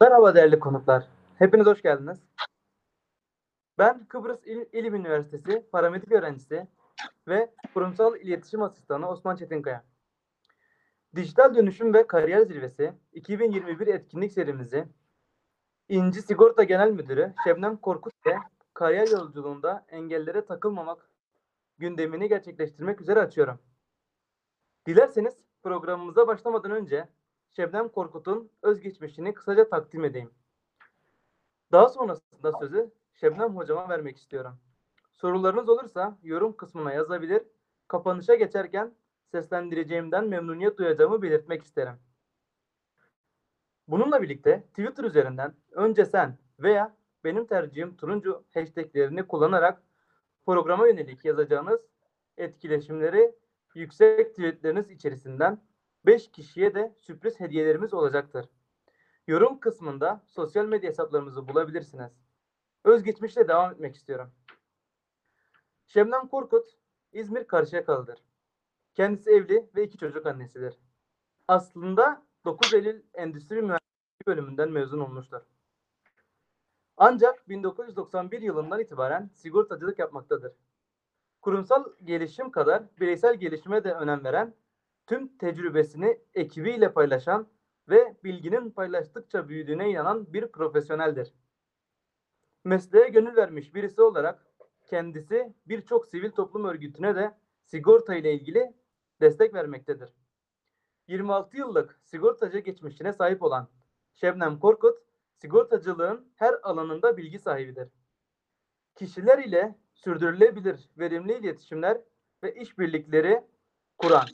Merhaba değerli konuklar. Hepiniz hoş geldiniz. Ben Kıbrıs İl- İlim Üniversitesi paramedik öğrencisi ve kurumsal iletişim asistanı Osman Çetinkaya. Dijital Dönüşüm ve Kariyer Zirvesi 2021 etkinlik serimizi İnci Sigorta Genel Müdürü Şebnem Korkut ile kariyer yolculuğunda engellere takılmamak gündemini gerçekleştirmek üzere açıyorum. Dilerseniz programımıza başlamadan önce Şebnem Korkut'un özgeçmişini kısaca takdim edeyim. Daha sonrasında sözü Şebnem hocama vermek istiyorum. Sorularınız olursa yorum kısmına yazabilir, kapanışa geçerken seslendireceğimden memnuniyet duyacağımı belirtmek isterim. Bununla birlikte Twitter üzerinden önce sen veya benim tercihim turuncu hashtaglerini kullanarak programa yönelik yazacağınız etkileşimleri yüksek tweetleriniz içerisinden 5 kişiye de sürpriz hediyelerimiz olacaktır. Yorum kısmında sosyal medya hesaplarımızı bulabilirsiniz. Özgeçmişle devam etmek istiyorum. Şebnem Korkut, İzmir Karşıyakalı'dır. Kendisi evli ve iki çocuk annesidir. Aslında 9 Eylül Endüstri Mühendisliği bölümünden mezun olmuştur. Ancak 1991 yılından itibaren sigortacılık yapmaktadır. Kurumsal gelişim kadar bireysel gelişime de önem veren, tüm tecrübesini ekibiyle paylaşan ve bilginin paylaştıkça büyüdüğüne inanan bir profesyoneldir. Mesleğe gönül vermiş birisi olarak kendisi birçok sivil toplum örgütüne de sigorta ile ilgili destek vermektedir. 26 yıllık sigortacı geçmişine sahip olan Şebnem Korkut, sigortacılığın her alanında bilgi sahibidir. Kişiler ile sürdürülebilir verimli iletişimler ve işbirlikleri kuran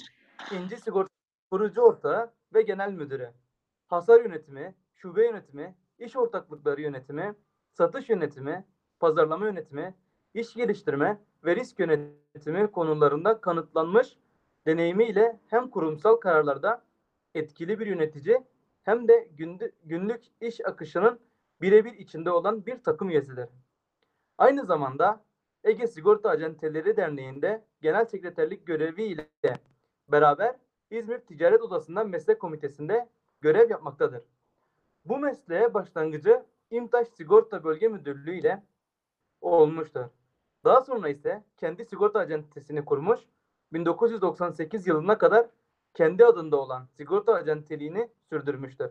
İnci Sigorta kurucu ortağı ve genel müdürü. Hasar yönetimi, şube yönetimi, iş ortaklıkları yönetimi, satış yönetimi, pazarlama yönetimi, iş geliştirme ve risk yönetimi konularında kanıtlanmış deneyimiyle hem kurumsal kararlarda etkili bir yönetici hem de günlük iş akışının birebir içinde olan bir takım üyesidir. Aynı zamanda Ege Sigorta Acenteleri Derneği'nde genel sekreterlik görevi ile beraber İzmir Ticaret Odası'ndan meslek komitesinde görev yapmaktadır. Bu mesleğe başlangıcı İmtaş Sigorta Bölge Müdürlüğü ile olmuştur. Daha sonra ise kendi sigorta acentesini kurmuş, 1998 yılına kadar kendi adında olan sigorta acenteliğini sürdürmüştür.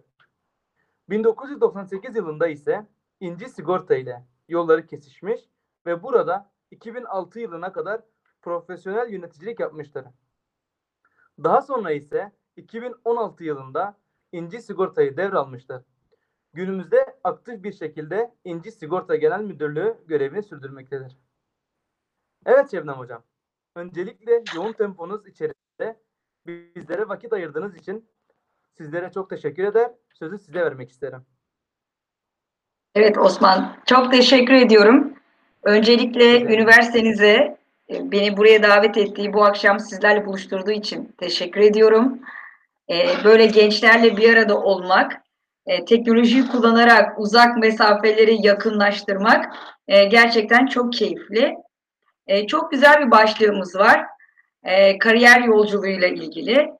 1998 yılında ise İnci Sigorta ile yolları kesişmiş ve burada 2006 yılına kadar profesyonel yöneticilik yapmıştır. Daha sonra ise 2016 yılında İnci Sigorta'yı devralmıştır. Günümüzde aktif bir şekilde İnci Sigorta Genel Müdürlüğü görevini sürdürmektedir. Evet Şebnem Hocam, öncelikle yoğun temponuz içerisinde bizlere vakit ayırdığınız için sizlere çok teşekkür eder. Sözü size vermek isterim. Evet Osman, çok teşekkür ediyorum. Öncelikle üniversitenize e, beni buraya davet ettiği, bu akşam sizlerle buluşturduğu için teşekkür ediyorum. E, Böyle gençlerle bir arada olmak, e, teknolojiyi kullanarak uzak mesafeleri yakınlaştırmak e, gerçekten çok keyifli. E, Çok güzel bir başlığımız var. Kariyer yolculuğuyla ilgili.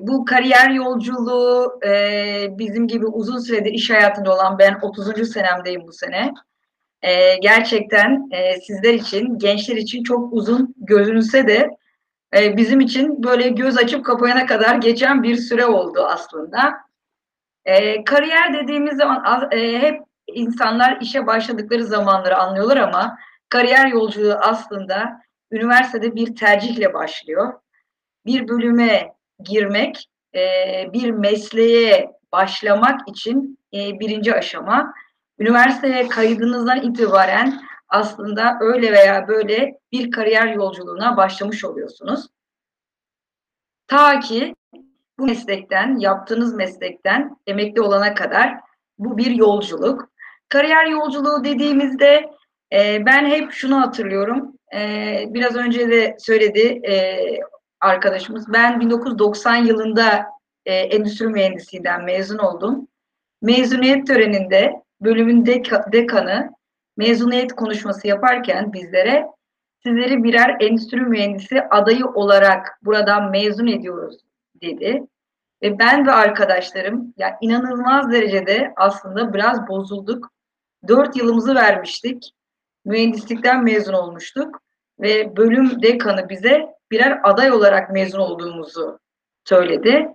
Bu kariyer yolculuğu bizim gibi uzun süredir iş hayatında olan ben 30. senemdeyim bu sene. E, gerçekten e, sizler için, gençler için çok uzun görünse de e, bizim için böyle göz açıp kapayana kadar geçen bir süre oldu aslında. E, kariyer dediğimiz zaman e, hep insanlar işe başladıkları zamanları anlıyorlar ama kariyer yolculuğu aslında üniversitede bir tercihle başlıyor. Bir bölüme girmek, e, bir mesleğe başlamak için e, birinci aşama. Üniversiteye kaydınızdan itibaren aslında öyle veya böyle bir kariyer yolculuğuna başlamış oluyorsunuz. Ta ki bu meslekten, yaptığınız meslekten emekli olana kadar bu bir yolculuk. Kariyer yolculuğu dediğimizde e, ben hep şunu hatırlıyorum. E, biraz önce de söyledi e, arkadaşımız. Ben 1990 yılında e, endüstri mühendisliğinden mezun oldum. Mezuniyet töreninde bölümün deka- dekanı mezuniyet konuşması yaparken bizlere sizleri birer endüstri mühendisi adayı olarak buradan mezun ediyoruz dedi. ve ben ve arkadaşlarım ya inanılmaz derecede aslında biraz bozulduk. Dört yılımızı vermiştik. Mühendislikten mezun olmuştuk ve bölüm dekanı bize birer aday olarak mezun olduğumuzu söyledi.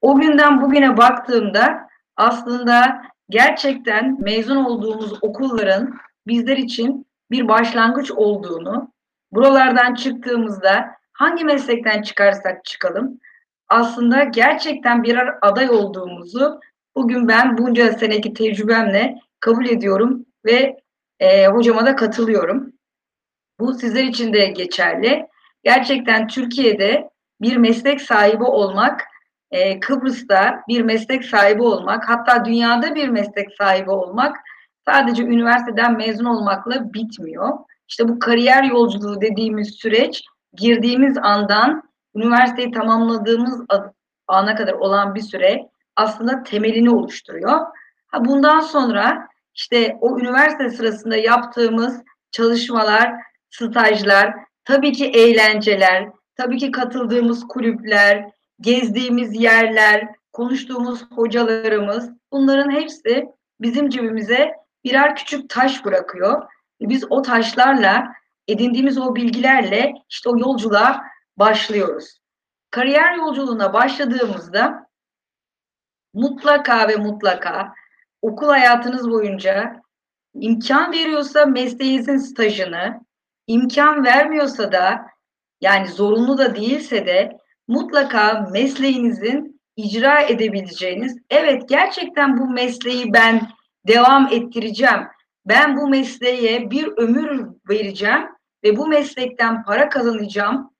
O günden bugüne baktığımda aslında gerçekten mezun olduğumuz okulların bizler için bir başlangıç olduğunu, buralardan çıktığımızda hangi meslekten çıkarsak çıkalım aslında gerçekten birer aday olduğumuzu bugün ben bunca seneki tecrübemle kabul ediyorum ve e, hocama da katılıyorum. Bu sizler için de geçerli. Gerçekten Türkiye'de bir meslek sahibi olmak, e, Kıbrıs'ta bir meslek sahibi olmak, hatta dünyada bir meslek sahibi olmak sadece üniversiteden mezun olmakla bitmiyor. İşte bu kariyer yolculuğu dediğimiz süreç girdiğimiz andan üniversiteyi tamamladığımız ana kadar olan bir süre aslında temelini oluşturuyor. Ha bundan sonra işte o üniversite sırasında yaptığımız çalışmalar, stajlar, tabii ki eğlenceler, tabii ki katıldığımız kulüpler, gezdiğimiz yerler, konuştuğumuz hocalarımız bunların hepsi bizim cebimize birer küçük taş bırakıyor. Biz o taşlarla edindiğimiz o bilgilerle işte o yolculuğa başlıyoruz. Kariyer yolculuğuna başladığımızda mutlaka ve mutlaka okul hayatınız boyunca imkan veriyorsa mesleğinizin stajını, imkan vermiyorsa da yani zorunlu da değilse de mutlaka mesleğinizin icra edebileceğiniz, evet gerçekten bu mesleği ben devam ettireceğim, ben bu mesleğe bir ömür vereceğim ve bu meslekten para kazanacağım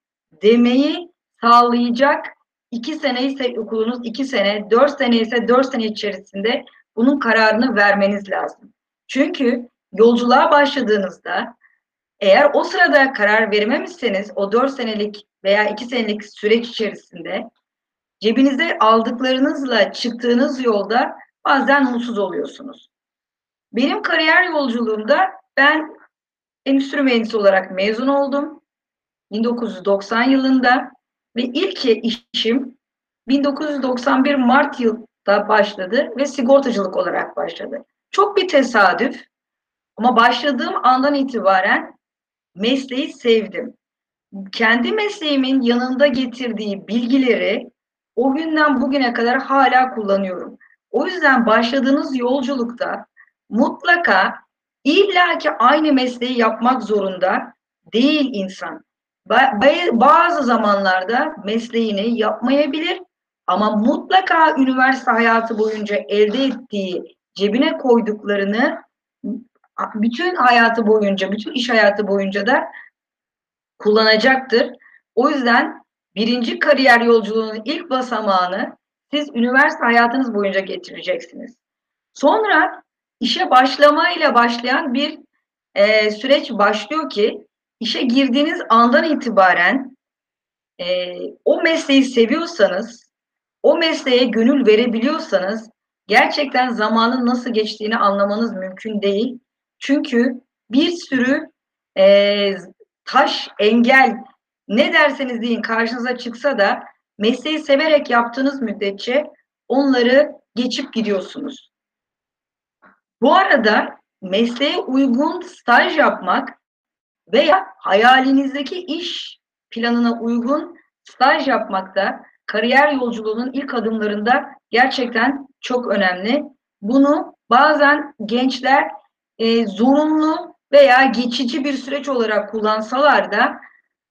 demeyi sağlayacak iki sene ise okulunuz iki sene, dört sene ise dört sene içerisinde bunun kararını vermeniz lazım. Çünkü yolculuğa başladığınızda eğer o sırada karar vermemişseniz o dört senelik veya iki senelik süreç içerisinde cebinize aldıklarınızla çıktığınız yolda bazen mutsuz oluyorsunuz. Benim kariyer yolculuğumda ben endüstri mühendisi olarak mezun oldum. 1990 yılında ve ilk işim 1991 Mart yılda başladı ve sigortacılık olarak başladı. Çok bir tesadüf ama başladığım andan itibaren mesleği sevdim. Kendi mesleğimin yanında getirdiği bilgileri o günden bugüne kadar hala kullanıyorum. O yüzden başladığınız yolculukta mutlaka illaki aynı mesleği yapmak zorunda değil insan bazı zamanlarda mesleğini yapmayabilir ama mutlaka üniversite hayatı boyunca elde ettiği cebine koyduklarını bütün hayatı boyunca, bütün iş hayatı boyunca da kullanacaktır. O yüzden birinci kariyer yolculuğunun ilk basamağını siz üniversite hayatınız boyunca getireceksiniz. Sonra işe başlamayla başlayan bir e, süreç başlıyor ki işe girdiğiniz andan itibaren e, o mesleği seviyorsanız, o mesleğe gönül verebiliyorsanız gerçekten zamanın nasıl geçtiğini anlamanız mümkün değil. Çünkü bir sürü e, taş, engel ne derseniz deyin karşınıza çıksa da mesleği severek yaptığınız müddetçe onları geçip gidiyorsunuz. Bu arada mesleğe uygun staj yapmak veya hayalinizdeki iş planına uygun staj yapmakta kariyer yolculuğunun ilk adımlarında gerçekten çok önemli. Bunu bazen gençler e, zorunlu veya geçici bir süreç olarak kullansalar da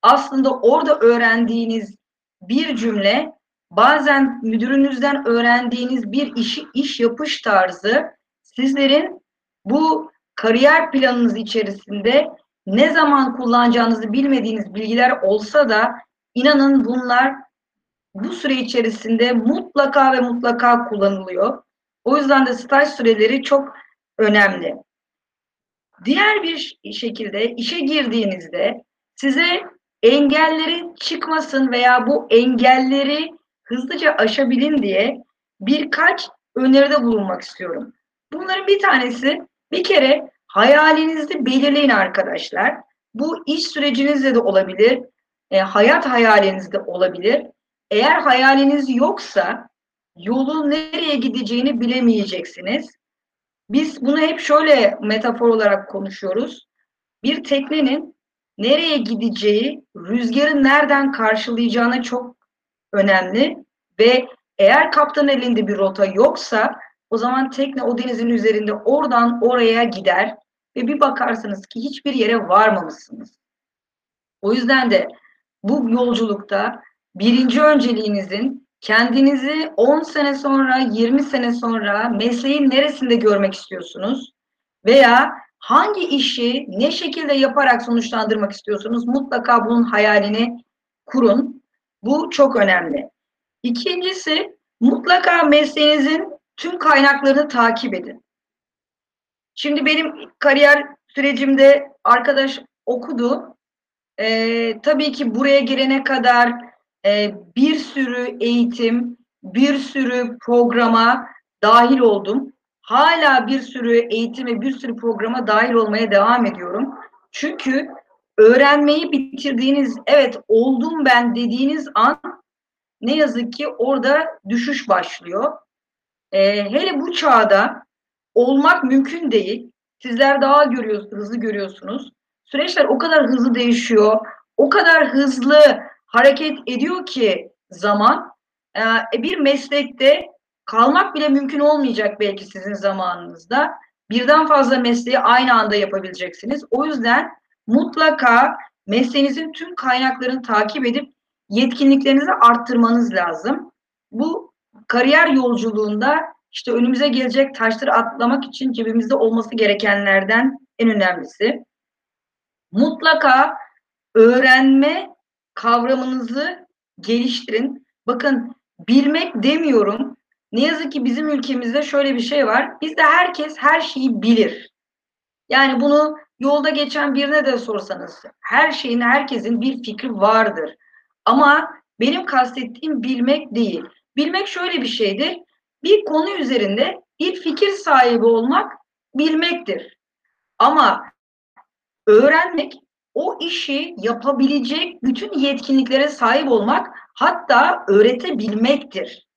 aslında orada öğrendiğiniz bir cümle bazen müdürünüzden öğrendiğiniz bir işi iş yapış tarzı sizlerin bu kariyer planınız içerisinde ne zaman kullanacağınızı bilmediğiniz bilgiler olsa da inanın bunlar bu süre içerisinde mutlaka ve mutlaka kullanılıyor. O yüzden de staj süreleri çok önemli. Diğer bir şekilde işe girdiğinizde size engelleri çıkmasın veya bu engelleri hızlıca aşabilin diye birkaç öneride bulunmak istiyorum. Bunların bir tanesi bir kere Hayalinizi belirleyin arkadaşlar. Bu iş sürecinizde de olabilir, e, hayat hayalinizde olabilir. Eğer hayaliniz yoksa yolun nereye gideceğini bilemeyeceksiniz. Biz bunu hep şöyle metafor olarak konuşuyoruz. Bir teknenin nereye gideceği, rüzgarı nereden karşılayacağına çok önemli ve eğer kaptan elinde bir rota yoksa o zaman tekne o denizin üzerinde oradan oraya gider ve bir bakarsınız ki hiçbir yere varmamışsınız. O yüzden de bu yolculukta birinci önceliğinizin kendinizi 10 sene sonra, 20 sene sonra mesleğin neresinde görmek istiyorsunuz? Veya hangi işi ne şekilde yaparak sonuçlandırmak istiyorsunuz? Mutlaka bunun hayalini kurun. Bu çok önemli. İkincisi mutlaka mesleğinizin tüm kaynaklarını takip edin. Şimdi benim kariyer sürecimde arkadaş okudu. Ee, tabii ki buraya gelene kadar e, bir sürü eğitim, bir sürü programa dahil oldum. Hala bir sürü eğitim ve bir sürü programa dahil olmaya devam ediyorum. Çünkü öğrenmeyi bitirdiğiniz, evet oldum ben dediğiniz an ne yazık ki orada düşüş başlıyor. Ee, hele bu çağda olmak mümkün değil. Sizler daha görüyorsunuz, hızlı görüyorsunuz. Süreçler o kadar hızlı değişiyor, o kadar hızlı hareket ediyor ki zaman e, bir meslekte kalmak bile mümkün olmayacak belki sizin zamanınızda. Birden fazla mesleği aynı anda yapabileceksiniz. O yüzden mutlaka mesleğinizin tüm kaynaklarını takip edip yetkinliklerinizi arttırmanız lazım. Bu kariyer yolculuğunda işte önümüze gelecek taşları atlamak için cebimizde olması gerekenlerden en önemlisi. Mutlaka öğrenme kavramınızı geliştirin. Bakın bilmek demiyorum. Ne yazık ki bizim ülkemizde şöyle bir şey var. Bizde herkes her şeyi bilir. Yani bunu yolda geçen birine de sorsanız her şeyin herkesin bir fikri vardır. Ama benim kastettiğim bilmek değil. Bilmek şöyle bir şeydir. Bir konu üzerinde bir fikir sahibi olmak bilmektir. Ama öğrenmek o işi yapabilecek bütün yetkinliklere sahip olmak hatta öğretebilmektir.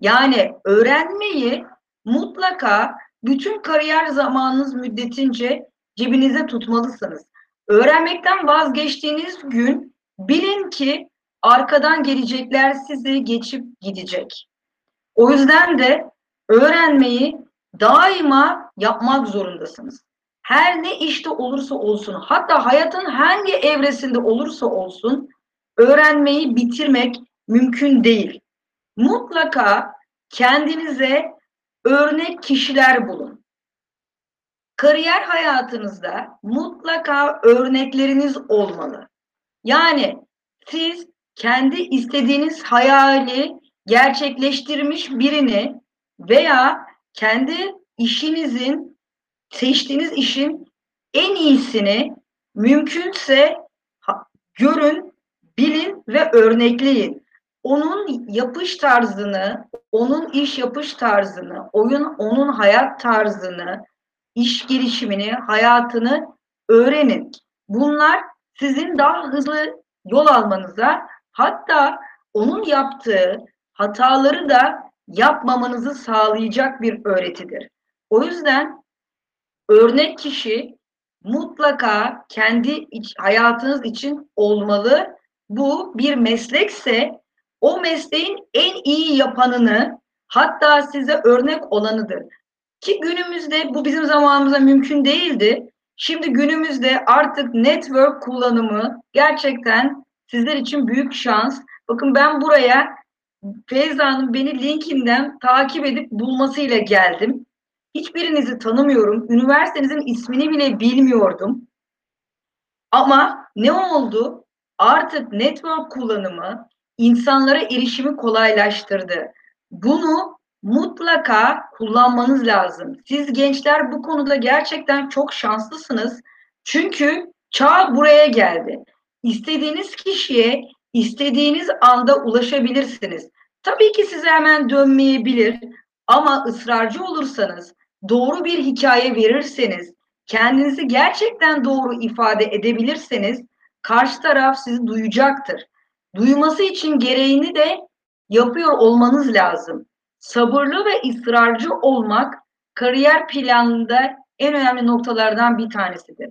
Yani öğrenmeyi mutlaka bütün kariyer zamanınız müddetince cebinize tutmalısınız. Öğrenmekten vazgeçtiğiniz gün bilin ki arkadan gelecekler sizi geçip gidecek. O yüzden de öğrenmeyi daima yapmak zorundasınız her ne işte olursa olsun, hatta hayatın hangi evresinde olursa olsun öğrenmeyi bitirmek mümkün değil. Mutlaka kendinize örnek kişiler bulun. Kariyer hayatınızda mutlaka örnekleriniz olmalı. Yani siz kendi istediğiniz hayali gerçekleştirmiş birini veya kendi işinizin seçtiğiniz işin en iyisini mümkünse görün, bilin ve örnekleyin. Onun yapış tarzını, onun iş yapış tarzını, oyun onun hayat tarzını, iş gelişimini, hayatını öğrenin. Bunlar sizin daha hızlı yol almanıza, hatta onun yaptığı hataları da yapmamanızı sağlayacak bir öğretidir. O yüzden örnek kişi mutlaka kendi iç, hayatınız için olmalı. Bu bir meslekse o mesleğin en iyi yapanını hatta size örnek olanıdır. Ki günümüzde bu bizim zamanımızda mümkün değildi. Şimdi günümüzde artık network kullanımı gerçekten sizler için büyük şans. Bakın ben buraya Feyza'nın beni LinkedIn'den takip edip bulmasıyla geldim. Hiçbirinizi tanımıyorum. Üniversitenizin ismini bile bilmiyordum. Ama ne oldu? Artık network kullanımı insanlara erişimi kolaylaştırdı. Bunu mutlaka kullanmanız lazım. Siz gençler bu konuda gerçekten çok şanslısınız. Çünkü çağ buraya geldi. İstediğiniz kişiye istediğiniz anda ulaşabilirsiniz. Tabii ki size hemen dönmeyebilir ama ısrarcı olursanız doğru bir hikaye verirseniz, kendinizi gerçekten doğru ifade edebilirseniz karşı taraf sizi duyacaktır. Duyması için gereğini de yapıyor olmanız lazım. sabırlı ve ısrarcı olmak kariyer planında en önemli noktalardan bir tanesidir.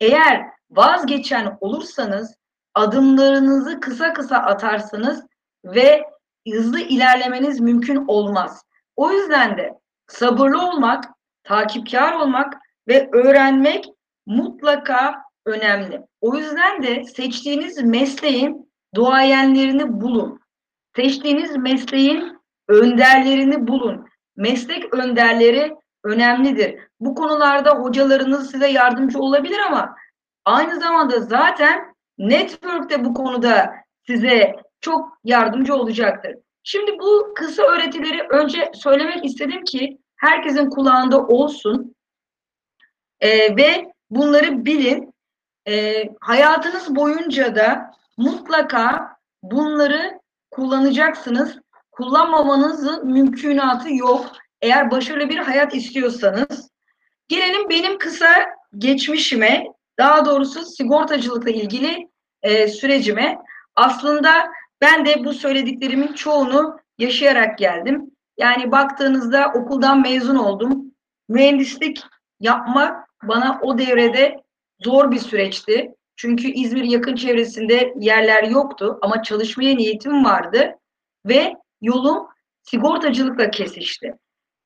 Eğer vazgeçen olursanız adımlarınızı kısa kısa atarsanız ve hızlı ilerlemeniz mümkün olmaz. O yüzden de sabırlı olmak, takipkar olmak ve öğrenmek mutlaka önemli. O yüzden de seçtiğiniz mesleğin duayenlerini bulun. Seçtiğiniz mesleğin önderlerini bulun. Meslek önderleri önemlidir. Bu konularda hocalarınız size yardımcı olabilir ama aynı zamanda zaten network de bu konuda size çok yardımcı olacaktır. Şimdi bu kısa öğretileri önce söylemek istedim ki herkesin kulağında olsun ee, ve bunları bilin. Ee, hayatınız boyunca da mutlaka bunları kullanacaksınız. Kullanmamanızın mümkünatı yok. Eğer başarılı bir hayat istiyorsanız. Gelelim benim kısa geçmişime, daha doğrusu sigortacılıkla ilgili e, sürecime. Aslında ben de bu söylediklerimin çoğunu yaşayarak geldim. Yani baktığınızda okuldan mezun oldum. Mühendislik yapmak bana o devrede zor bir süreçti. Çünkü İzmir yakın çevresinde yerler yoktu ama çalışmaya niyetim vardı ve yolum sigortacılıkla kesişti.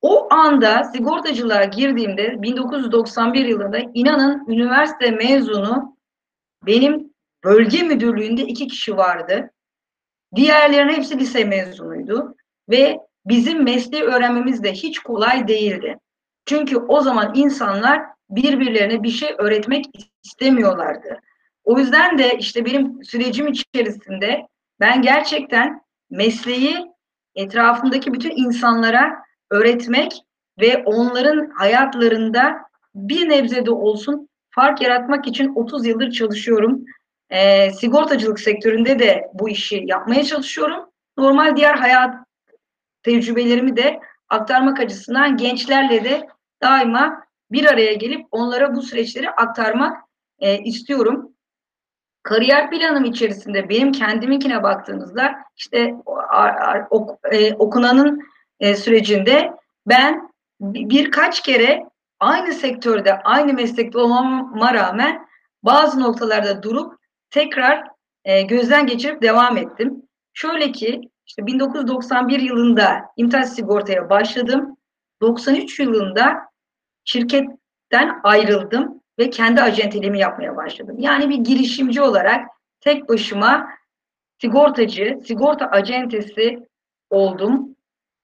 O anda sigortacılığa girdiğimde 1991 yılında inanın üniversite mezunu benim bölge müdürlüğünde iki kişi vardı. Diğerlerinin hepsi lise mezunuydu ve bizim mesleği öğrenmemiz de hiç kolay değildi. Çünkü o zaman insanlar birbirlerine bir şey öğretmek istemiyorlardı. O yüzden de işte benim sürecim içerisinde ben gerçekten mesleği etrafımdaki bütün insanlara öğretmek ve onların hayatlarında bir nebze de olsun fark yaratmak için 30 yıldır çalışıyorum. E, sigortacılık sektöründe de bu işi yapmaya çalışıyorum. Normal diğer hayat tecrübelerimi de aktarmak açısından gençlerle de daima bir araya gelip onlara bu süreçleri aktarmak e, istiyorum. Kariyer planım içerisinde benim kendiminkine baktığınızda işte ok, e, okunanın e, sürecinde ben birkaç kere aynı sektörde, aynı meslekte olmama rağmen bazı noktalarda durup tekrar e, gözden geçirip devam ettim. Şöyle ki işte 1991 yılında İmtaz Sigorta'ya başladım. 93 yılında şirketten ayrıldım ve kendi acenteliğimi yapmaya başladım. Yani bir girişimci olarak tek başıma sigortacı, sigorta acentesi oldum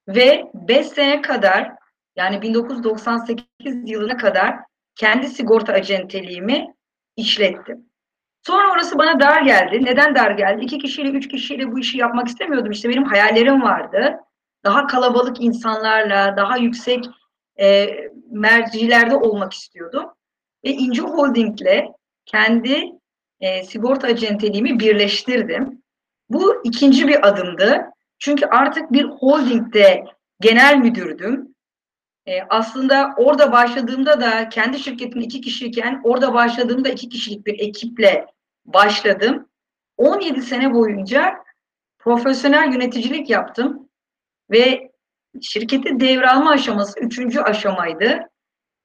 ve 5 sene kadar yani 1998 yılına kadar kendi sigorta acenteliğimi işlettim. Sonra orası bana dar geldi. Neden dar geldi? İki kişiyle, üç kişiyle bu işi yapmak istemiyordum. İşte benim hayallerim vardı. Daha kalabalık insanlarla, daha yüksek e, mercilerde olmak istiyordum. Ve İnci Holding'le kendi e, sigorta acenteliğimi birleştirdim. Bu ikinci bir adımdı. Çünkü artık bir holdingde genel müdürdüm. E, aslında orada başladığımda da kendi şirketim iki kişiyken orada başladığımda iki kişilik bir ekiple başladım. 17 sene boyunca profesyonel yöneticilik yaptım ve şirketi devralma aşaması üçüncü aşamaydı.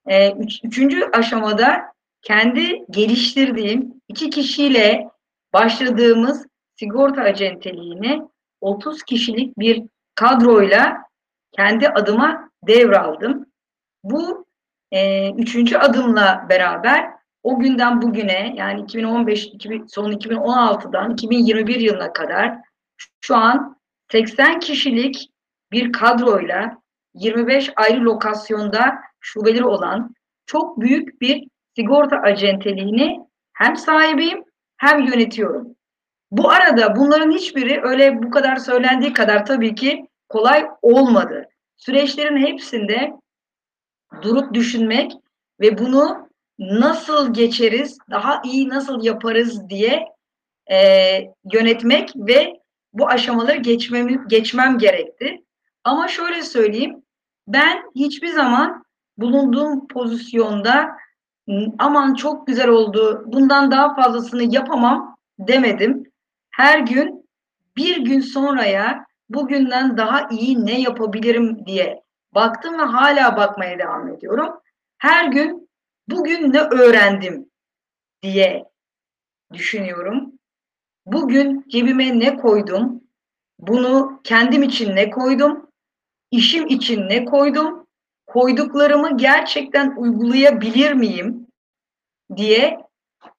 E, üç, üçüncü aşamada kendi geliştirdiğim iki kişiyle başladığımız sigorta acenteliğini 30 kişilik bir kadroyla kendi adıma devraldım. Bu e, üçüncü adımla beraber o günden bugüne yani 2015 2000, son 2016'dan 2021 yılına kadar şu an 80 kişilik bir kadroyla 25 ayrı lokasyonda şubeleri olan çok büyük bir sigorta acenteliğini hem sahibiyim hem yönetiyorum. Bu arada bunların hiçbiri öyle bu kadar söylendiği kadar tabii ki kolay olmadı. Süreçlerin hepsinde durup düşünmek ve bunu nasıl geçeriz, daha iyi nasıl yaparız diye e, yönetmek ve bu aşamaları geçmem, geçmem gerekti. Ama şöyle söyleyeyim, ben hiçbir zaman bulunduğum pozisyonda aman çok güzel oldu, bundan daha fazlasını yapamam demedim. Her gün bir gün sonraya bugünden daha iyi ne yapabilirim diye baktım ve hala bakmaya devam ediyorum. Her gün bugün ne öğrendim diye düşünüyorum. Bugün cebime ne koydum? Bunu kendim için ne koydum? İşim için ne koydum? Koyduklarımı gerçekten uygulayabilir miyim diye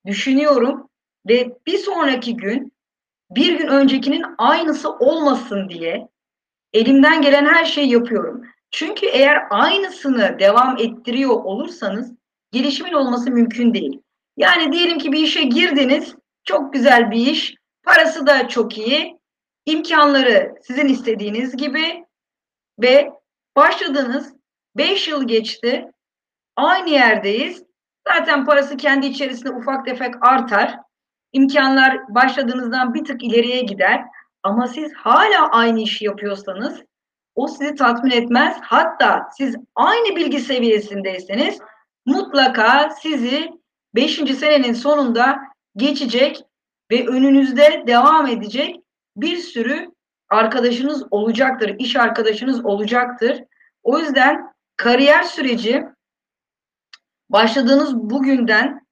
düşünüyorum ve bir sonraki gün bir gün öncekinin aynısı olmasın diye elimden gelen her şeyi yapıyorum. Çünkü eğer aynısını devam ettiriyor olursanız gelişimin olması mümkün değil. Yani diyelim ki bir işe girdiniz, çok güzel bir iş, parası da çok iyi, imkanları sizin istediğiniz gibi ve başladınız, 5 yıl geçti, aynı yerdeyiz. Zaten parası kendi içerisinde ufak tefek artar. İmkanlar başladığınızdan bir tık ileriye gider. Ama siz hala aynı işi yapıyorsanız o sizi tatmin etmez. Hatta siz aynı bilgi seviyesindeyseniz mutlaka sizi 5. senenin sonunda geçecek ve önünüzde devam edecek bir sürü arkadaşınız olacaktır, iş arkadaşınız olacaktır. O yüzden kariyer süreci başladığınız bugünden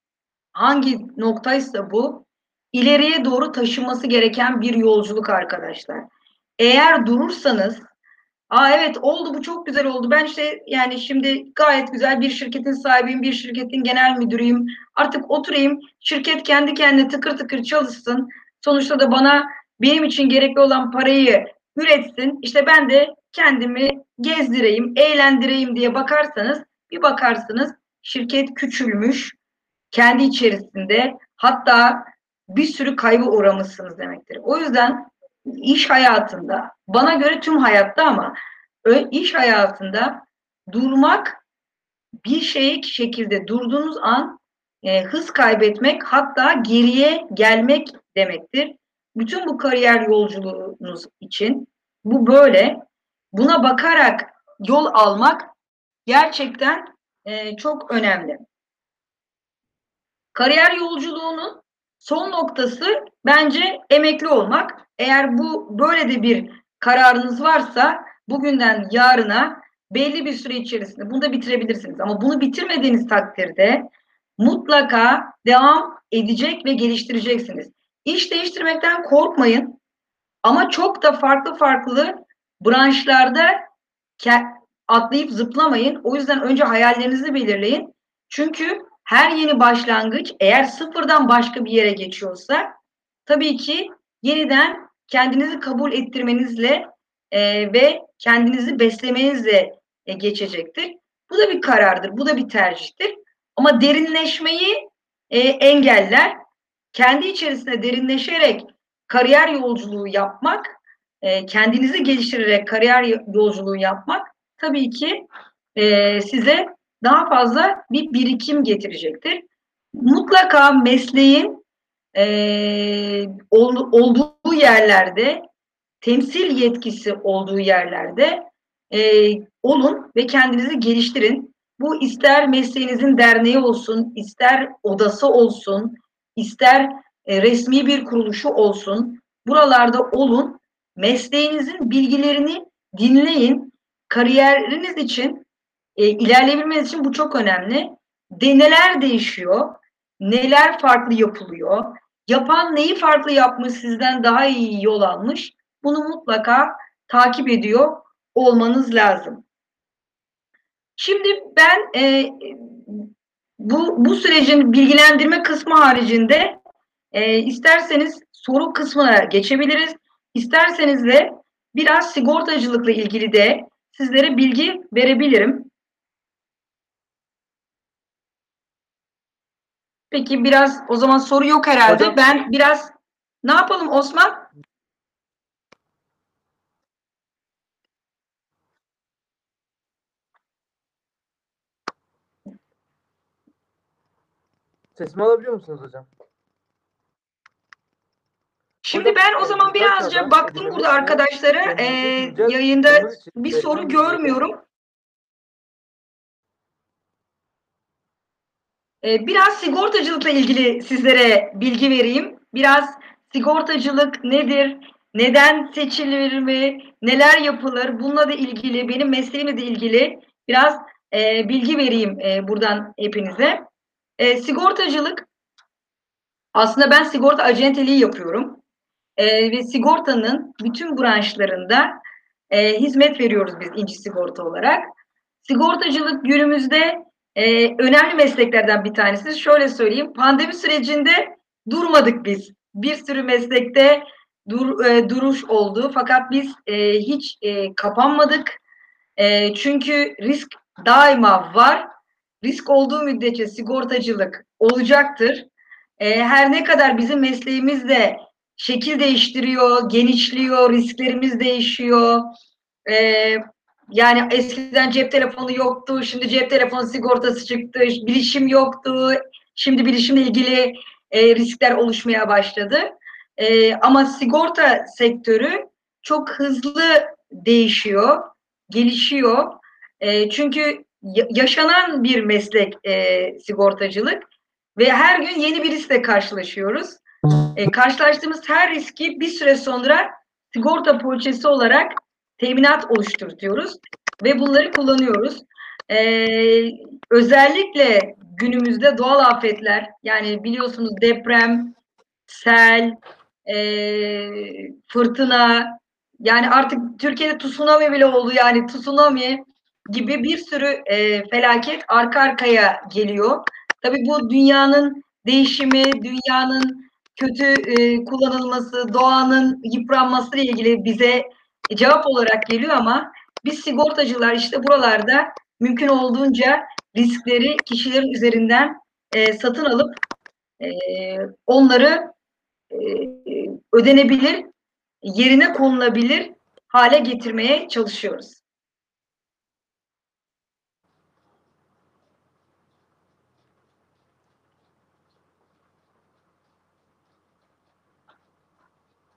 hangi noktaysa bu ileriye doğru taşınması gereken bir yolculuk arkadaşlar. Eğer durursanız Aa evet oldu bu çok güzel oldu. Ben işte yani şimdi gayet güzel bir şirketin sahibiyim, bir şirketin genel müdürüyüm. Artık oturayım, şirket kendi kendine tıkır tıkır çalışsın. Sonuçta da bana benim için gerekli olan parayı üretsin. İşte ben de kendimi gezdireyim, eğlendireyim diye bakarsanız bir bakarsınız şirket küçülmüş, kendi içerisinde hatta bir sürü kaybı uğramışsınız demektir. O yüzden iş hayatında, bana göre tüm hayatta ama iş hayatında durmak bir şey şekilde durduğunuz an e, hız kaybetmek hatta geriye gelmek demektir. Bütün bu kariyer yolculuğunuz için bu böyle. Buna bakarak yol almak gerçekten e, çok önemli. Kariyer yolculuğunun son noktası bence emekli olmak. Eğer bu böyle de bir kararınız varsa bugünden yarına belli bir süre içerisinde bunu da bitirebilirsiniz. Ama bunu bitirmediğiniz takdirde mutlaka devam edecek ve geliştireceksiniz. İş değiştirmekten korkmayın. Ama çok da farklı farklı branşlarda atlayıp zıplamayın. O yüzden önce hayallerinizi belirleyin. Çünkü her yeni başlangıç eğer sıfırdan başka bir yere geçiyorsa tabii ki yeniden kendinizi kabul ettirmenizle e, ve kendinizi beslemenizle e, geçecektir. Bu da bir karardır, bu da bir tercihtir. Ama derinleşmeyi e, engeller. Kendi içerisinde derinleşerek kariyer yolculuğu yapmak, e, kendinizi geliştirerek kariyer yolculuğu yapmak tabii ki e, size daha fazla bir birikim getirecektir. Mutlaka mesleğin e, ol, olduğu yerlerde, temsil yetkisi olduğu yerlerde e, olun ve kendinizi geliştirin. Bu ister mesleğinizin derneği olsun, ister odası olsun, ister e, resmi bir kuruluşu olsun. Buralarda olun, mesleğinizin bilgilerini dinleyin. Kariyeriniz için e, ilerleyebilmeniz için bu çok önemli. De neler değişiyor, neler farklı yapılıyor, yapan neyi farklı yapmış, sizden daha iyi yol almış, bunu mutlaka takip ediyor olmanız lazım. Şimdi ben e, bu, bu sürecin bilgilendirme kısmı haricinde e, isterseniz soru kısmına geçebiliriz. İsterseniz de biraz sigortacılıkla ilgili de sizlere bilgi verebilirim. Peki biraz o zaman soru yok herhalde. Hocam. Ben biraz ne yapalım Osman? Sesimi alabiliyor musunuz hocam? Şimdi ben o e, zaman birazca baktım burada arkadaşlara. güncel yayında bir soru görmüyorum. Biraz sigortacılıkla ilgili sizlere bilgi vereyim. Biraz sigortacılık nedir? neden seçilir mi, neler yapılır, bununla da ilgili, benim mesleğimle de ilgili biraz e, bilgi vereyim e, buradan hepinize. E, sigortacılık, aslında ben sigorta acenteliği yapıyorum. E, ve sigortanın bütün branşlarında e, hizmet veriyoruz biz İnci Sigorta olarak. Sigortacılık günümüzde e, önemli mesleklerden bir tanesi. Şöyle söyleyeyim, pandemi sürecinde durmadık biz. Bir sürü meslekte dur, e, duruş oldu. Fakat biz e, hiç e, kapanmadık. E, çünkü risk daima var. Risk olduğu müddetçe sigortacılık olacaktır. E, her ne kadar bizim mesleğimiz de şekil değiştiriyor, genişliyor, risklerimiz değişiyor. E, yani eskiden cep telefonu yoktu, şimdi cep telefonu sigortası çıktı, bilişim yoktu, şimdi bilişimle ilgili e, riskler oluşmaya başladı. E, ama sigorta sektörü çok hızlı değişiyor, gelişiyor. E, çünkü yaşanan bir meslek e, sigortacılık ve her gün yeni bir riskle karşılaşıyoruz. E, karşılaştığımız her riski bir süre sonra sigorta poliçesi olarak teminat oluşturuyoruz ve bunları kullanıyoruz. Ee, özellikle günümüzde doğal afetler yani biliyorsunuz deprem, sel, e, fırtına yani artık Türkiye'de tsunami bile oldu yani tsunami gibi bir sürü e, felaket arka arkaya geliyor. Tabii bu dünyanın değişimi, dünyanın kötü e, kullanılması, doğanın yıpranması ile ilgili bize cevap olarak geliyor ama biz sigortacılar işte buralarda mümkün olduğunca riskleri kişilerin üzerinden e, satın alıp e, onları e, ödenebilir, yerine konulabilir hale getirmeye çalışıyoruz.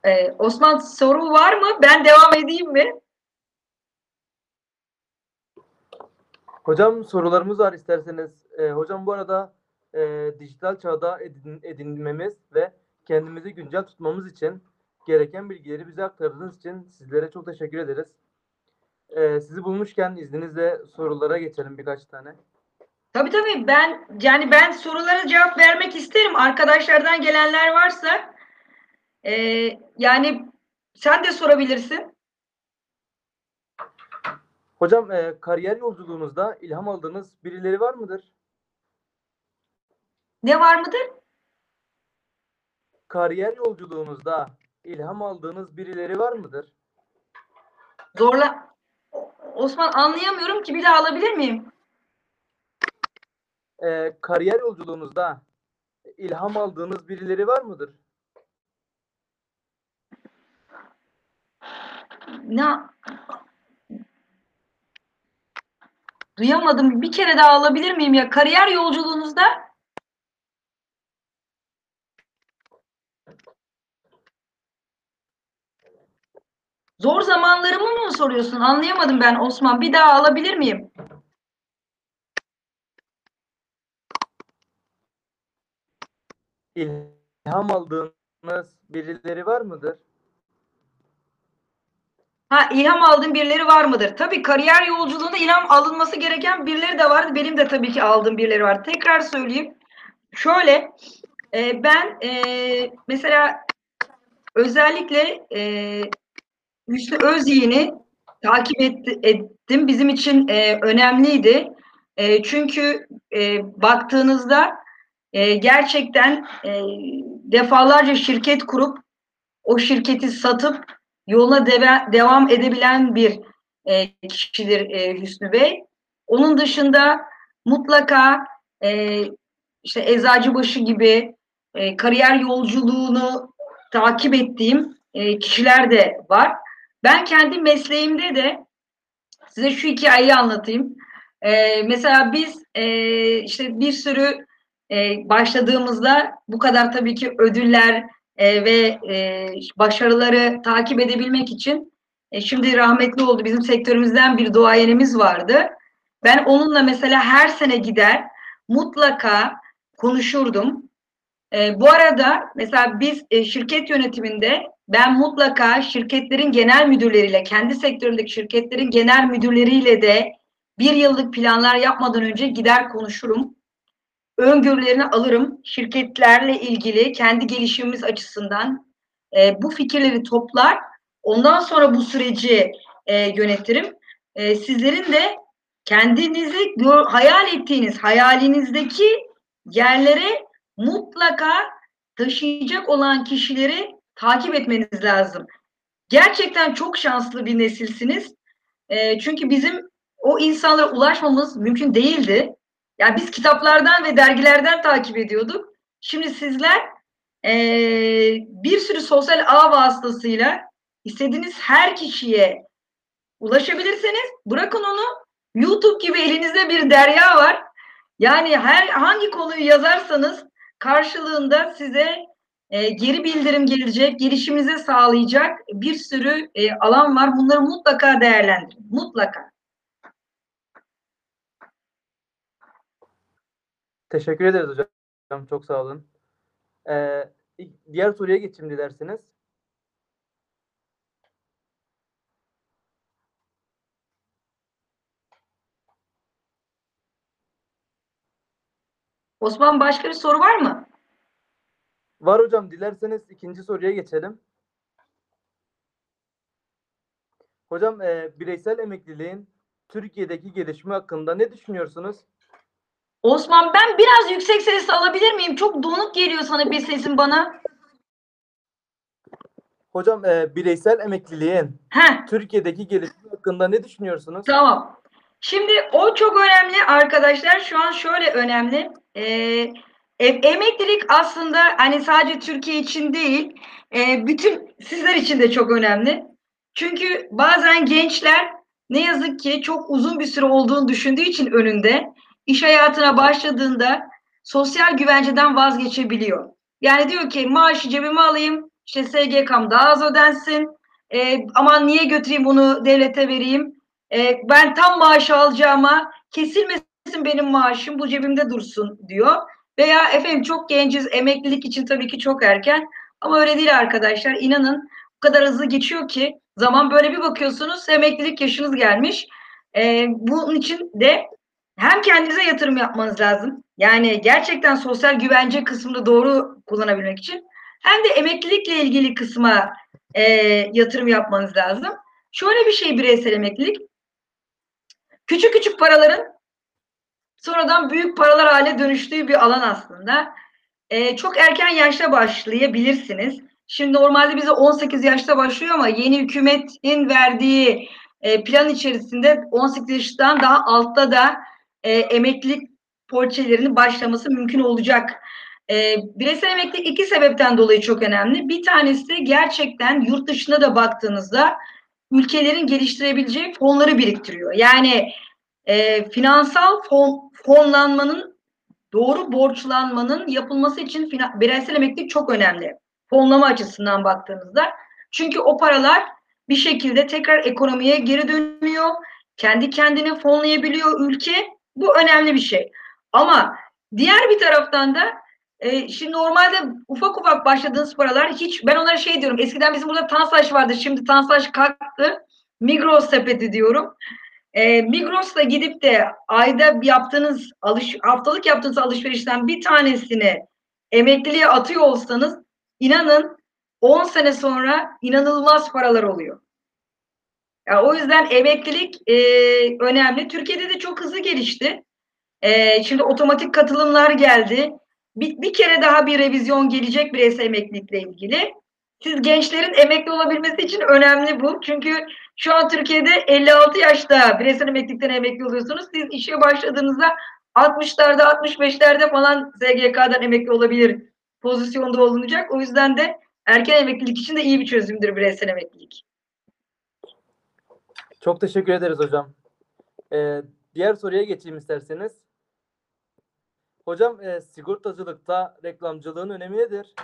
Ee, Osman soru var mı? Ben devam edeyim mi? Hocam sorularımız var isterseniz. E, hocam bu arada e, dijital çağda edin, edinmemiz ve kendimizi güncel tutmamız için gereken bilgileri bize aktardığınız için sizlere çok teşekkür ederiz. E, sizi bulmuşken izninizle sorulara geçelim birkaç tane. Tabii tabii ben yani ben sorulara cevap vermek isterim. Arkadaşlardan gelenler varsa e, yani sen de sorabilirsin. Hocam e, kariyer yolculuğunuzda ilham aldığınız birileri var mıdır? Ne var mıdır? Kariyer yolculuğunuzda ilham aldığınız birileri var mıdır? Zorla. Osman anlayamıyorum ki bir daha alabilir miyim? E, kariyer yolculuğunuzda ilham aldığınız birileri var mıdır? Ne? Duyamadım. Bir kere daha alabilir miyim ya? Kariyer yolculuğunuzda Zor zamanlarımı mı soruyorsun? Anlayamadım ben Osman. Bir daha alabilir miyim? İlham aldığınız birileri var mıdır? Ha ilham aldığın birileri var mıdır? Tabii kariyer yolculuğunda ilham alınması gereken birileri de var. Benim de tabii ki aldığım birileri var. Tekrar söyleyeyim. Şöyle e, ben e, mesela özellikle e, Hüsnü Özyiğin'i takip et, ettim. Bizim için e, önemliydi. E, çünkü e, baktığınızda e, gerçekten e, defalarca şirket kurup o şirketi satıp yoluna deve, devam edebilen bir e, kişidir e, Hüsnü Bey. Onun dışında mutlaka e, işte Eczacıbaşı gibi e, kariyer yolculuğunu takip ettiğim e, kişiler de var. Ben kendi mesleğimde de size şu hikayeyi anlatayım. E, mesela biz e, işte bir sürü e, başladığımızda bu kadar tabii ki ödüller e, ve e, başarıları takip edebilmek için e, şimdi rahmetli oldu bizim sektörümüzden bir duayenimiz vardı. Ben onunla mesela her sene gider mutlaka konuşurdum. E, bu arada mesela biz e, şirket yönetiminde ben mutlaka şirketlerin genel müdürleriyle, kendi sektöründeki şirketlerin genel müdürleriyle de bir yıllık planlar yapmadan önce gider konuşurum. Öngörülerini alırım. Şirketlerle ilgili kendi gelişimimiz açısından e, bu fikirleri toplar. Ondan sonra bu süreci e, yönetirim. E, sizlerin de kendinizi gör, hayal ettiğiniz hayalinizdeki yerlere mutlaka taşıyacak olan kişileri takip etmeniz lazım. Gerçekten çok şanslı bir nesilsiniz. E, çünkü bizim o insanlara ulaşmamız mümkün değildi. Yani biz kitaplardan ve dergilerden takip ediyorduk. Şimdi sizler e, bir sürü sosyal ağ vasıtasıyla istediğiniz her kişiye ulaşabilirsiniz. Bırakın onu YouTube gibi elinizde bir derya var. Yani her hangi konuyu yazarsanız karşılığında size e, geri bildirim gelecek, gelişimize sağlayacak bir sürü e, alan var. Bunları mutlaka değerlendirin. Mutlaka. Teşekkür ederiz hocam. Çok sağ olun. Ee, diğer soruya geçeyim dilerseniz. Osman başka bir soru var mı? Var hocam. Dilerseniz ikinci soruya geçelim. Hocam e, bireysel emekliliğin Türkiye'deki gelişme hakkında ne düşünüyorsunuz? Osman ben biraz yüksek sesle alabilir miyim? Çok donuk geliyor sana bir sesin bana. Hocam e, bireysel emekliliğin Heh, Türkiye'deki gelişme hakkında ne düşünüyorsunuz? tamam. Şimdi o çok önemli arkadaşlar. Şu an şöyle önemli. Ee, e- emeklilik aslında hani sadece Türkiye için değil, e, bütün sizler için de çok önemli. Çünkü bazen gençler ne yazık ki çok uzun bir süre olduğunu düşündüğü için önünde iş hayatına başladığında sosyal güvenceden vazgeçebiliyor. Yani diyor ki maaşı cebime alayım, işte SGK'm daha az ödensin, e, aman niye götüreyim bunu devlete vereyim, e, ben tam maaşı alacağıma kesilmesin benim maaşım bu cebimde dursun diyor. Veya efendim çok genciz emeklilik için tabii ki çok erken ama öyle değil arkadaşlar inanın o kadar hızlı geçiyor ki zaman böyle bir bakıyorsunuz emeklilik yaşınız gelmiş. E, bunun için de hem kendinize yatırım yapmanız lazım. Yani gerçekten sosyal güvence kısmını doğru kullanabilmek için hem de emeklilikle ilgili kısma e, yatırım yapmanız lazım. Şöyle bir şey bireysel emeklilik. Küçük küçük paraların sonradan büyük paralar hale dönüştüğü bir alan aslında. E, çok erken yaşta başlayabilirsiniz. Şimdi normalde bize 18 yaşta başlıyor ama yeni hükümetin verdiği e, plan içerisinde 18 yaştan daha altta da e, emeklilik poliçelerinin başlaması mümkün olacak. E, bireysel emeklilik iki sebepten dolayı çok önemli. Bir tanesi gerçekten yurt dışına da baktığınızda ülkelerin geliştirebileceği fonları biriktiriyor. Yani e, finansal fon, fonlanmanın doğru borçlanmanın yapılması için bireysel emeklilik çok önemli. Fonlama açısından baktığınızda. Çünkü o paralar bir şekilde tekrar ekonomiye geri dönüyor. Kendi kendini fonlayabiliyor ülke. Bu önemli bir şey. Ama diğer bir taraftan da e, şimdi normalde ufak ufak başladığınız paralar hiç ben onlara şey diyorum. Eskiden bizim burada Tansaç vardı. Şimdi Tansaç kalktı. Migros sepeti diyorum. E, Migros'ta gidip de ayda yaptığınız alış haftalık yaptığınız alışverişten bir tanesini emekliliğe atıyor olsanız inanın 10 sene sonra inanılmaz paralar oluyor. Yani o yüzden emeklilik e, önemli. Türkiye'de de çok hızlı gelişti. E, şimdi otomatik katılımlar geldi. Bir, bir kere daha bir revizyon gelecek bireysel emeklilikle ilgili. Siz gençlerin emekli olabilmesi için önemli bu. Çünkü şu an Türkiye'de 56 yaşta bireysel emeklilikten emekli oluyorsunuz. Siz işe başladığınızda 60'larda 65'lerde falan SGK'dan emekli olabilir pozisyonda olunacak. O yüzden de erken emeklilik için de iyi bir çözümdür bireysel emeklilik. Çok teşekkür ederiz hocam. Ee, diğer soruya geçeyim isterseniz. Hocam e, sigortacılıkta reklamcılığın önemi nedir?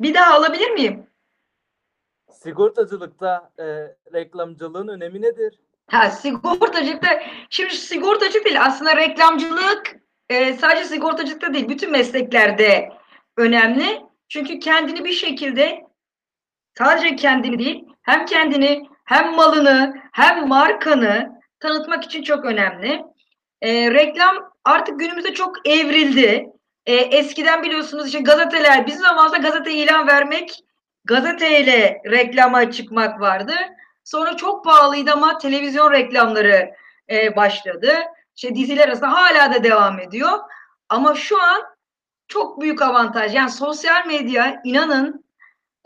Bir daha alabilir miyim? Sigortacılıkta e, reklamcılığın önemi nedir? Ha sigortacılıkta şimdi sigortacılık değil aslında reklamcılık e, sadece sigortacılıkta değil bütün mesleklerde önemli. Çünkü kendini bir şekilde sadece kendini değil hem kendini hem malını hem markanı tanıtmak için çok önemli. E, reklam artık günümüzde çok evrildi. E, eskiden biliyorsunuz işte gazeteler bizim zamanımızda gazete ilan vermek gazeteyle reklama çıkmak vardı. Sonra çok pahalıydı ama televizyon reklamları e, başladı. İşte diziler arasında hala da devam ediyor. Ama şu an çok büyük avantaj. Yani sosyal medya inanın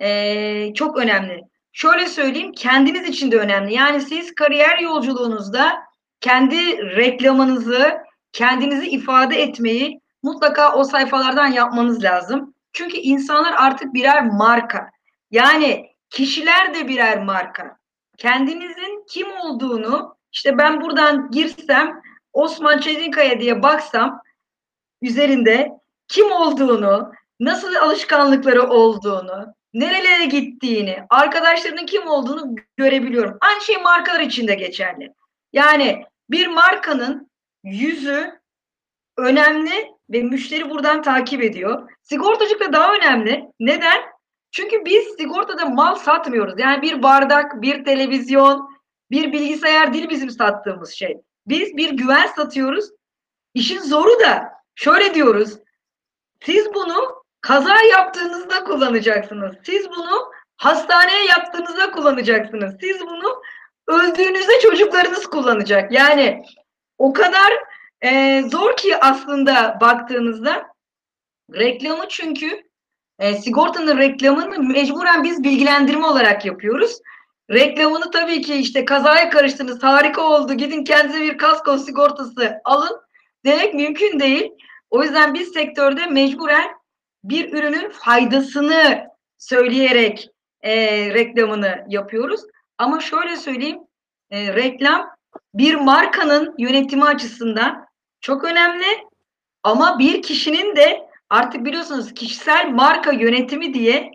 e, çok önemli. Şöyle söyleyeyim kendiniz için de önemli. Yani siz kariyer yolculuğunuzda kendi reklamınızı, kendinizi ifade etmeyi mutlaka o sayfalardan yapmanız lazım. Çünkü insanlar artık birer marka. Yani kişiler de birer marka. Kendinizin kim olduğunu işte ben buradan girsem Osman Çetinkaya diye baksam üzerinde kim olduğunu, nasıl alışkanlıkları olduğunu, nerelere gittiğini, arkadaşlarının kim olduğunu görebiliyorum. Aynı şey markalar için de geçerli. Yani bir markanın yüzü önemli ve müşteri buradan takip ediyor. Sigortacılık da daha önemli. Neden? Çünkü biz sigortada mal satmıyoruz. Yani bir bardak, bir televizyon, bir bilgisayar değil bizim sattığımız şey. Biz bir güven satıyoruz. İşin zoru da şöyle diyoruz. Siz bunu kaza yaptığınızda kullanacaksınız. Siz bunu hastaneye yaptığınızda kullanacaksınız. Siz bunu öldüğünüzde çocuklarınız kullanacak. Yani o kadar e, zor ki aslında baktığınızda reklamı çünkü e, sigortanın reklamını mecburen biz bilgilendirme olarak yapıyoruz. Reklamını tabii ki işte kazaya karıştınız harika oldu gidin kendinize bir kasko sigortası alın demek mümkün değil. O yüzden biz sektörde mecburen bir ürünün faydasını söyleyerek e, reklamını yapıyoruz. Ama şöyle söyleyeyim e, reklam bir markanın yönetimi açısından çok önemli ama bir kişinin de artık biliyorsunuz kişisel marka yönetimi diye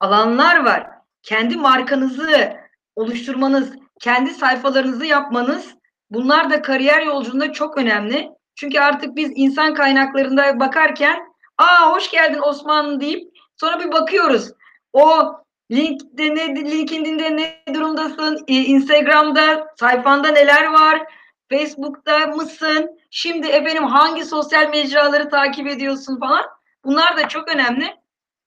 alanlar var. Kendi markanızı oluşturmanız, kendi sayfalarınızı yapmanız bunlar da kariyer yolculuğunda çok önemli. Çünkü artık biz insan kaynaklarında bakarken aa hoş geldin Osman deyip sonra bir bakıyoruz. O LinkedIn'de, LinkedIn'de ne durumdasın? Instagram'da sayfanda neler var? Facebook'ta mısın? Şimdi efendim hangi sosyal mecraları takip ediyorsun falan. Bunlar da çok önemli.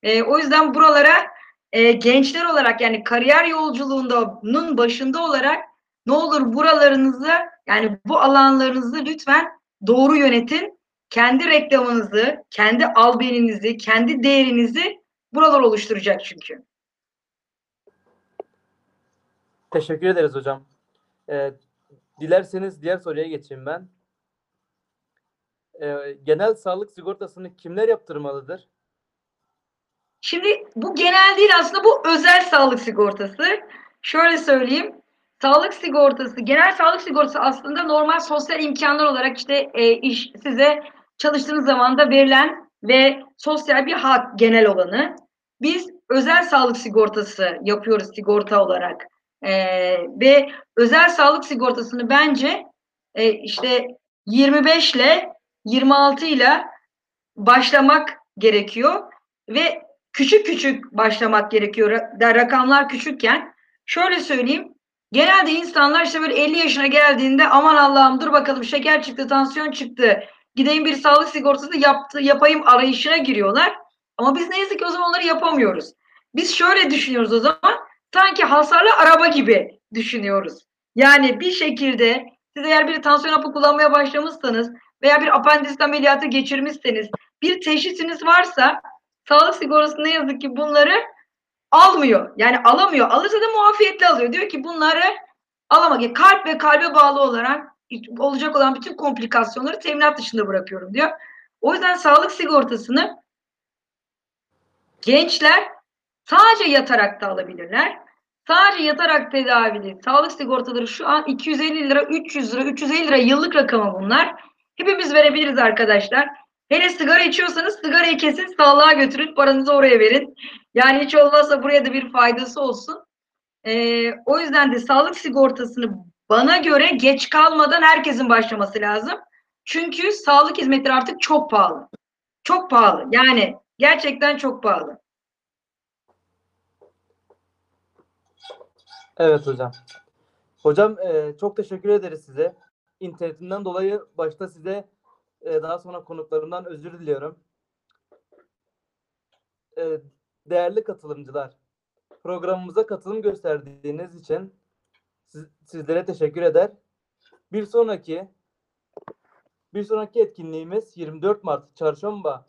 E, o yüzden buralara e, gençler olarak yani kariyer yolculuğunun başında olarak ne olur buralarınızı yani bu alanlarınızı lütfen doğru yönetin. Kendi reklamınızı, kendi albeninizi, kendi değerinizi buralar oluşturacak çünkü. Teşekkür ederiz hocam. Ee, dilerseniz diğer soruya geçeyim ben. Ee, genel sağlık sigortasını kimler yaptırmalıdır? Şimdi bu genel değil aslında bu özel sağlık sigortası. Şöyle söyleyeyim. Sağlık sigortası, genel sağlık sigortası aslında normal sosyal imkanlar olarak işte e, iş size çalıştığınız zaman da verilen ve sosyal bir hak genel olanı. Biz özel sağlık sigortası yapıyoruz sigorta olarak. E, ve özel sağlık sigortasını bence e, işte 25 ile 26 ile başlamak gerekiyor ve küçük küçük başlamak gerekiyor. Rakamlar küçükken şöyle söyleyeyim Genelde insanlar işte böyle 50 yaşına geldiğinde aman Allah'ım dur bakalım şeker çıktı, tansiyon çıktı. Gideyim bir sağlık sigortası yaptı, yapayım arayışına giriyorlar. Ama biz ne yazık ki o zaman onları yapamıyoruz. Biz şöyle düşünüyoruz o zaman. Sanki hasarlı araba gibi düşünüyoruz. Yani bir şekilde siz eğer bir tansiyon hapı kullanmaya başlamışsanız veya bir apendisit ameliyatı geçirmişseniz bir teşhisiniz varsa sağlık sigortası ne yazık ki bunları almıyor. Yani alamıyor. Alırsa da muafiyetli alıyor. Diyor ki bunları alamak. Kalp ve kalbe bağlı olarak olacak olan bütün komplikasyonları teminat dışında bırakıyorum diyor. O yüzden sağlık sigortasını gençler sadece yatarak da alabilirler. Sadece yatarak tedavili sağlık sigortaları şu an 250 lira, 300 lira, 350 lira yıllık rakamı bunlar. Hepimiz verebiliriz arkadaşlar. Hele sigara içiyorsanız sigarayı kesin sağlığa götürün, paranızı oraya verin. Yani hiç olmazsa buraya da bir faydası olsun. Ee, o yüzden de sağlık sigortasını bana göre geç kalmadan herkesin başlaması lazım. Çünkü sağlık hizmetleri artık çok pahalı. Çok pahalı. Yani gerçekten çok pahalı. Evet hocam. Hocam e, çok teşekkür ederiz size. İnternetinden dolayı başta size e, daha sonra konuklarımdan özür diliyorum. E, değerli katılımcılar, programımıza katılım gösterdiğiniz için siz- sizlere teşekkür eder. Bir sonraki bir sonraki etkinliğimiz 24 Mart Çarşamba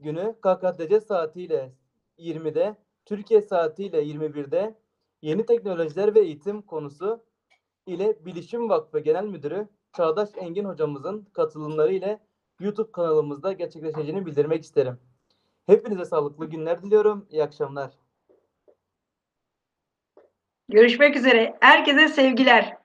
günü KKTC saatiyle 20'de, Türkiye saatiyle 21'de Yeni Teknolojiler ve Eğitim konusu ile Bilişim Vakfı Genel Müdürü Çağdaş Engin hocamızın katılımları ile YouTube kanalımızda gerçekleşeceğini bildirmek isterim. Hepinize sağlıklı günler diliyorum. İyi akşamlar. Görüşmek üzere. Herkese sevgiler.